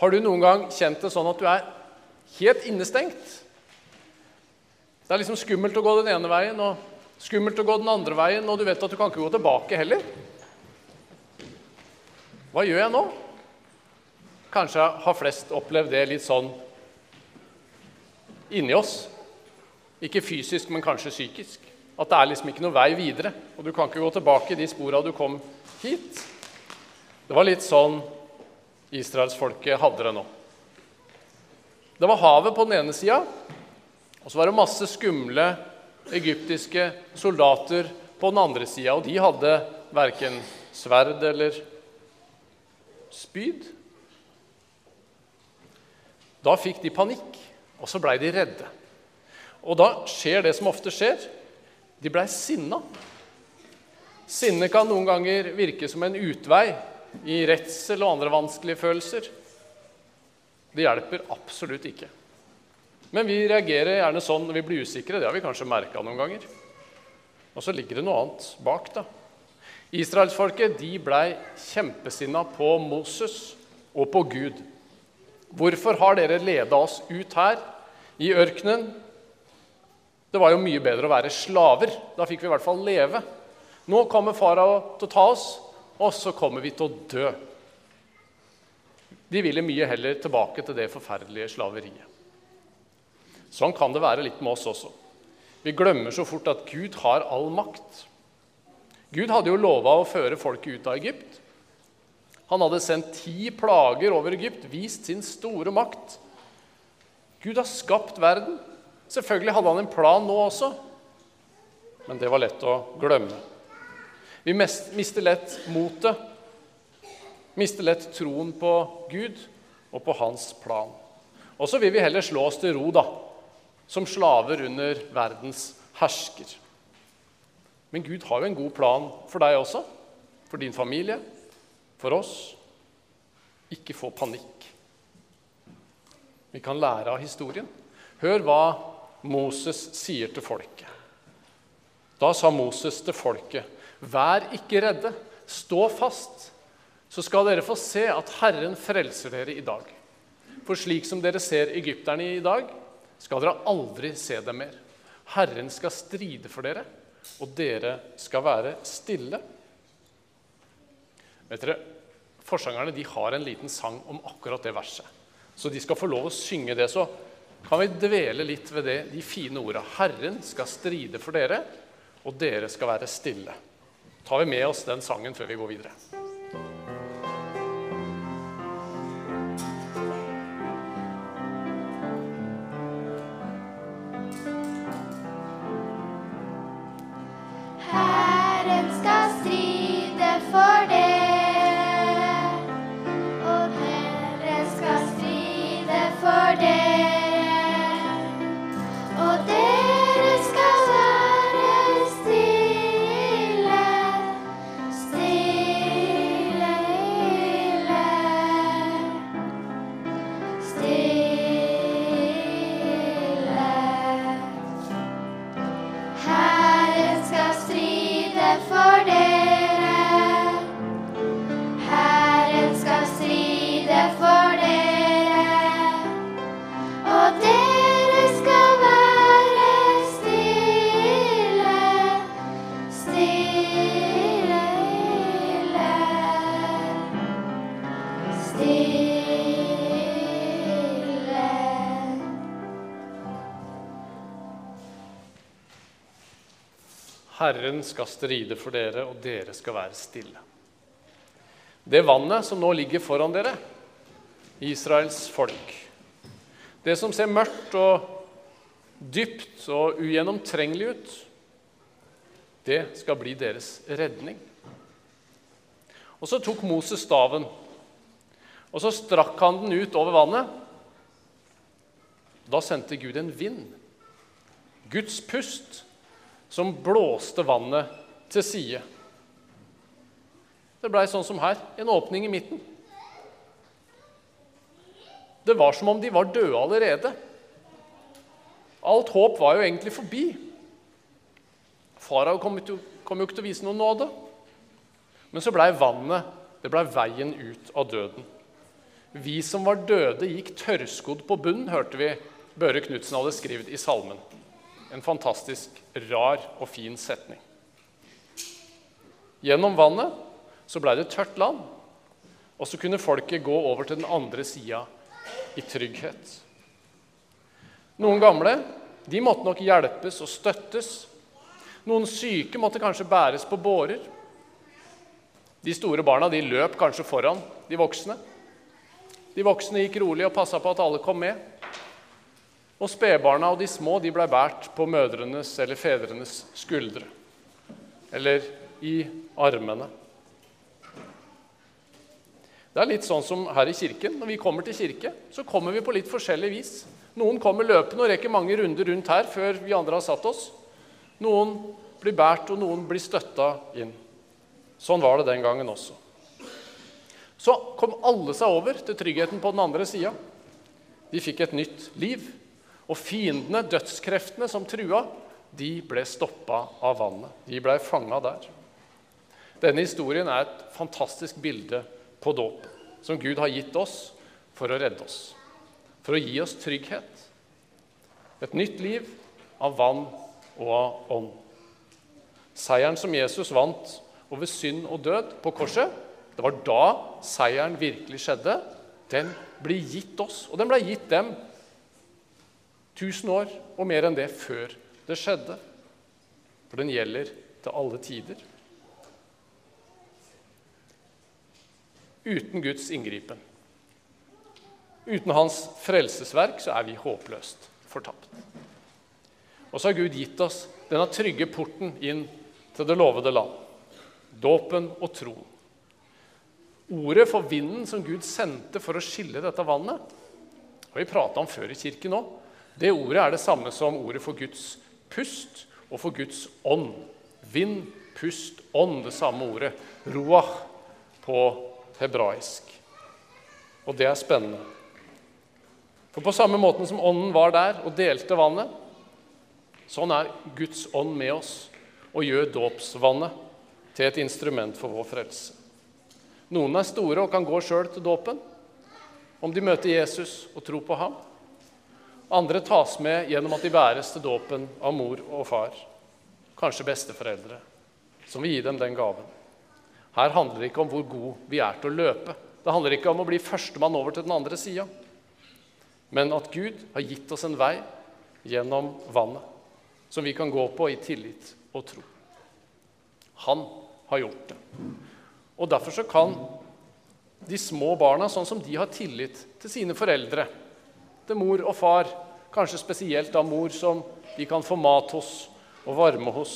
Har du noen gang kjent det sånn at du er helt innestengt? Det er liksom skummelt å gå den ene veien og skummelt å gå den andre veien, og du vet at du kan ikke gå tilbake heller. Hva gjør jeg nå? Kanskje har flest opplevd det litt sånn inni oss. Ikke fysisk, men kanskje psykisk. At det er liksom ikke noe vei videre, og du kan ikke gå tilbake i de spora du kom hit. Det var litt sånn israelsfolket hadde det nå. Det var havet på den ene sida, og så var det masse skumle egyptiske soldater på den andre sida. Og de hadde verken sverd eller spyd. Da fikk de panikk, og så blei de redde. Og da skjer det som ofte skjer. De blei sinna. Sinne kan noen ganger virke som en utvei i redsel og andre vanskelige følelser. Det hjelper absolutt ikke. Men vi reagerer gjerne sånn når vi blir usikre. Det har vi kanskje merka noen ganger. Og så ligger det noe annet bak, da. Israelsfolket de blei kjempesinna på Moses og på Gud. Hvorfor har dere leda oss ut her i ørkenen? Det var jo mye bedre å være slaver. Da fikk vi i hvert fall leve. Nå kommer farao til å ta oss, og så kommer vi til å dø. De ville mye heller tilbake til det forferdelige slaveriet. Sånn kan det være litt med oss også. Vi glemmer så fort at Gud har all makt. Gud hadde jo lova å føre folket ut av Egypt. Han hadde sendt ti plager over Egypt, vist sin store makt. Gud har skapt verden. Selvfølgelig hadde han en plan nå også, men det var lett å glemme. Vi mister lett motet, mister lett troen på Gud og på hans plan. Og så vil vi heller slå oss til ro, da, som slaver under verdens hersker. Men Gud har jo en god plan for deg også, for din familie, for oss. Ikke få panikk. Vi kan lære av historien. Hør hva Moses sier til folket. Da sa Moses til folket, 'Vær ikke redde, stå fast, så skal dere få se at Herren frelser dere i dag.' For slik som dere ser egypterne i dag, skal dere aldri se dem mer. Herren skal stride for dere, og dere skal være stille. Vet dere, Forsangerne de har en liten sang om akkurat det verset. Så de skal få lov å synge det. Så kan vi dvele litt ved det, de fine orda. Herren skal stride for dere, og dere skal være stille. Tar vi med oss den sangen før vi går videre? Herren skal stride for dere, og dere skal være stille. Det vannet som nå ligger foran dere, Israels folk, det som ser mørkt og dypt og ugjennomtrengelig ut, det skal bli deres redning. Og så tok Moses staven, og så strakk han den ut over vannet. Da sendte Gud en vind, Guds pust, som blåste vannet til side. Det blei sånn som her, en åpning i midten. Det var som om de var døde allerede. Alt håp var jo egentlig forbi. Farao kom, jo- ikke til å vise noen nåde. Men så blei vannet det ble veien ut av døden. Vi som var døde, gikk tørrskodd på bunnen, hørte vi Børre Knutsen hadde skrevet i salmen. En fantastisk rar og fin setning. Gjennom vannet så blei det tørt land, og så kunne folket gå over til den andre sida i trygghet. Noen gamle de måtte nok hjelpes og støttes. Noen syke måtte kanskje bæres på bårer. De store barna de løp kanskje foran de voksne. De voksne gikk rolig og passa på at alle kom med. Og spedbarna og de små de blei båret på mødrenes eller fedrenes skuldre. Eller i armene. Det er litt sånn som her i kirken. Når vi kommer til kirke, så kommer vi på litt forskjellig vis. Noen kommer løpende og rekker mange runder rundt her før vi andre har satt oss. Noen blir båret, og noen blir støtta inn. Sånn var det den gangen også. Så kom alle seg over til tryggheten på den andre sida. De fikk et nytt liv. Og fiendene, dødskreftene som trua, de ble stoppa av vannet. De ble fanga der. Denne historien er et fantastisk bilde på dåp, som Gud har gitt oss for å redde oss. For å gi oss trygghet. Et nytt liv av vann og av ånd. Seieren som Jesus vant over synd og død på korset, det var da seieren virkelig skjedde. Den blir gitt oss, og den ble gitt dem tusen år og mer enn det før det skjedde. For den gjelder til alle tider. Uten Guds inngripen, uten hans frelsesverk, så er vi håpløst fortapt. Og så har Gud gitt oss denne trygge porten inn til det lovede land. Dåpen og troen. Ordet for vinden som Gud sendte for å skille dette vannet, har vi prata om før i kirken òg. Det ordet er det samme som ordet for Guds pust og for Guds ånd. Vind, pust, ånd. Det samme ordet. Roach på hebraisk. Og det er spennende. For på samme måten som ånden var der og delte vannet, sånn er Guds ånd med oss og gjør dåpsvannet til et instrument for vår frelse. Noen er store og kan gå sjøl til dåpen om de møter Jesus og tror på ham. Andre tas med gjennom at de bæres til dåpen av mor og far, kanskje besteforeldre, som vil gi dem den gaven. Her handler det ikke om hvor god vi er til å løpe. Det handler ikke om å bli førstemann over til den andre sida, men at Gud har gitt oss en vei gjennom vannet som vi kan gå på i tillit og tro. Han har gjort det. Og Derfor så kan de små barna, sånn som de har tillit til sine foreldre, til mor og far, kanskje spesielt av mor, som de kan få mat hos og varme hos,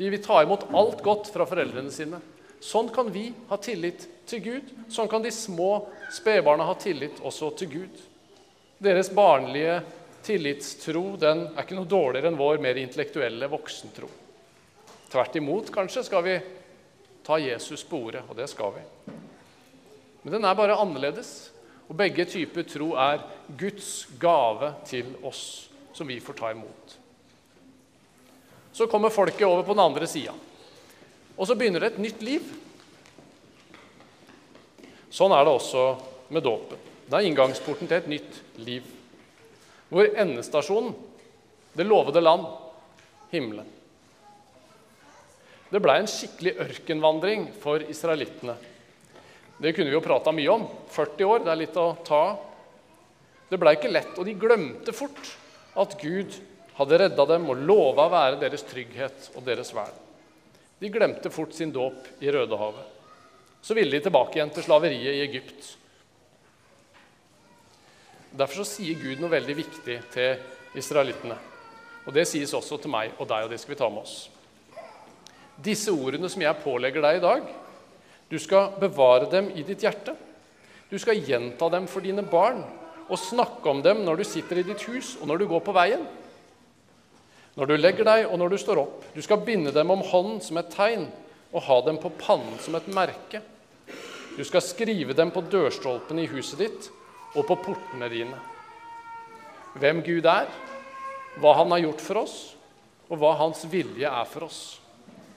de vil ta imot alt godt fra foreldrene sine. Sånn kan vi ha tillit til Gud. Sånn kan de små spedbarna ha tillit også til Gud. Deres barnlige tillitstro den er ikke noe dårligere enn vår mer intellektuelle voksentro. Tvert imot, kanskje, skal vi ta Jesus på ordet, og det skal vi. Men den er bare annerledes. Og begge typer tro er Guds gave til oss, som vi får ta imot. Så kommer folket over på den andre sida. Og så begynner det et nytt liv. Sånn er det også med dåpen. Det er inngangsporten til et nytt liv. Hvor endestasjonen, det lovede land, himmelen. Det blei en skikkelig ørkenvandring for israelittene. Det kunne vi jo prata mye om. 40 år, det er litt å ta. Det blei ikke lett, og de glemte fort at Gud hadde redda dem og lova å være deres trygghet og deres vern. De glemte fort sin dåp i Rødehavet. Så ville de tilbake igjen til slaveriet i Egypt. Derfor sier Gud noe veldig viktig til israelittene. Og det sies også til meg og deg, og det skal vi ta med oss. Disse ordene som jeg pålegger deg i dag, du skal bevare dem i ditt hjerte. Du skal gjenta dem for dine barn og snakke om dem når du sitter i ditt hus og når du går på veien når du legger deg og når du står opp. Du skal binde dem om hånden som et tegn og ha dem på pannen som et merke. Du skal skrive dem på dørstolpene i huset ditt og på portene dine. Hvem Gud er, hva Han har gjort for oss, og hva Hans vilje er for oss.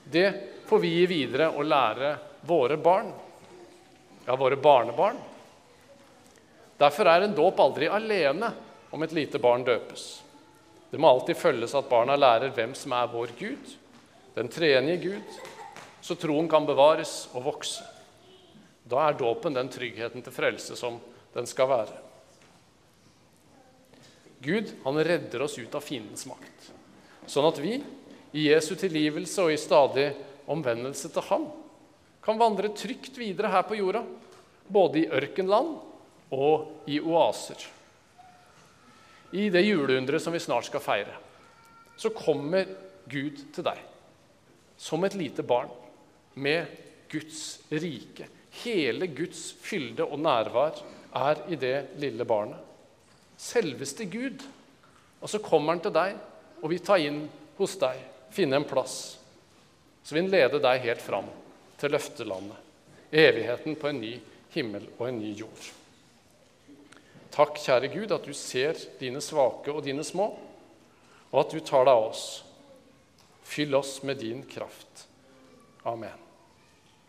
Det får vi gi videre og lære våre barn. ja, våre barnebarn. Derfor er en dåp aldri alene om et lite barn døpes. Det må alltid følges at barna lærer hvem som er vår Gud, den treenige Gud, så troen kan bevares og vokse. Da er dåpen den tryggheten til frelse som den skal være. Gud han redder oss ut av fiendens makt, sånn at vi i Jesu tilgivelse og i stadig omvendelse til Ham kan vandre trygt videre her på jorda, både i ørkenland og i oaser. I det juleundret som vi snart skal feire, så kommer Gud til deg som et lite barn med Guds rike. Hele Guds fylde og nærvær er i det lille barnet. Selveste Gud. Og så kommer han til deg og vil ta inn hos deg, finne en plass. Så vil han lede deg helt fram til løftelandet, evigheten på en ny himmel og en ny jord. Takk, kjære Gud, at du ser dine svake og dine små, og at du tar deg av oss. Fyll oss med din kraft. Amen.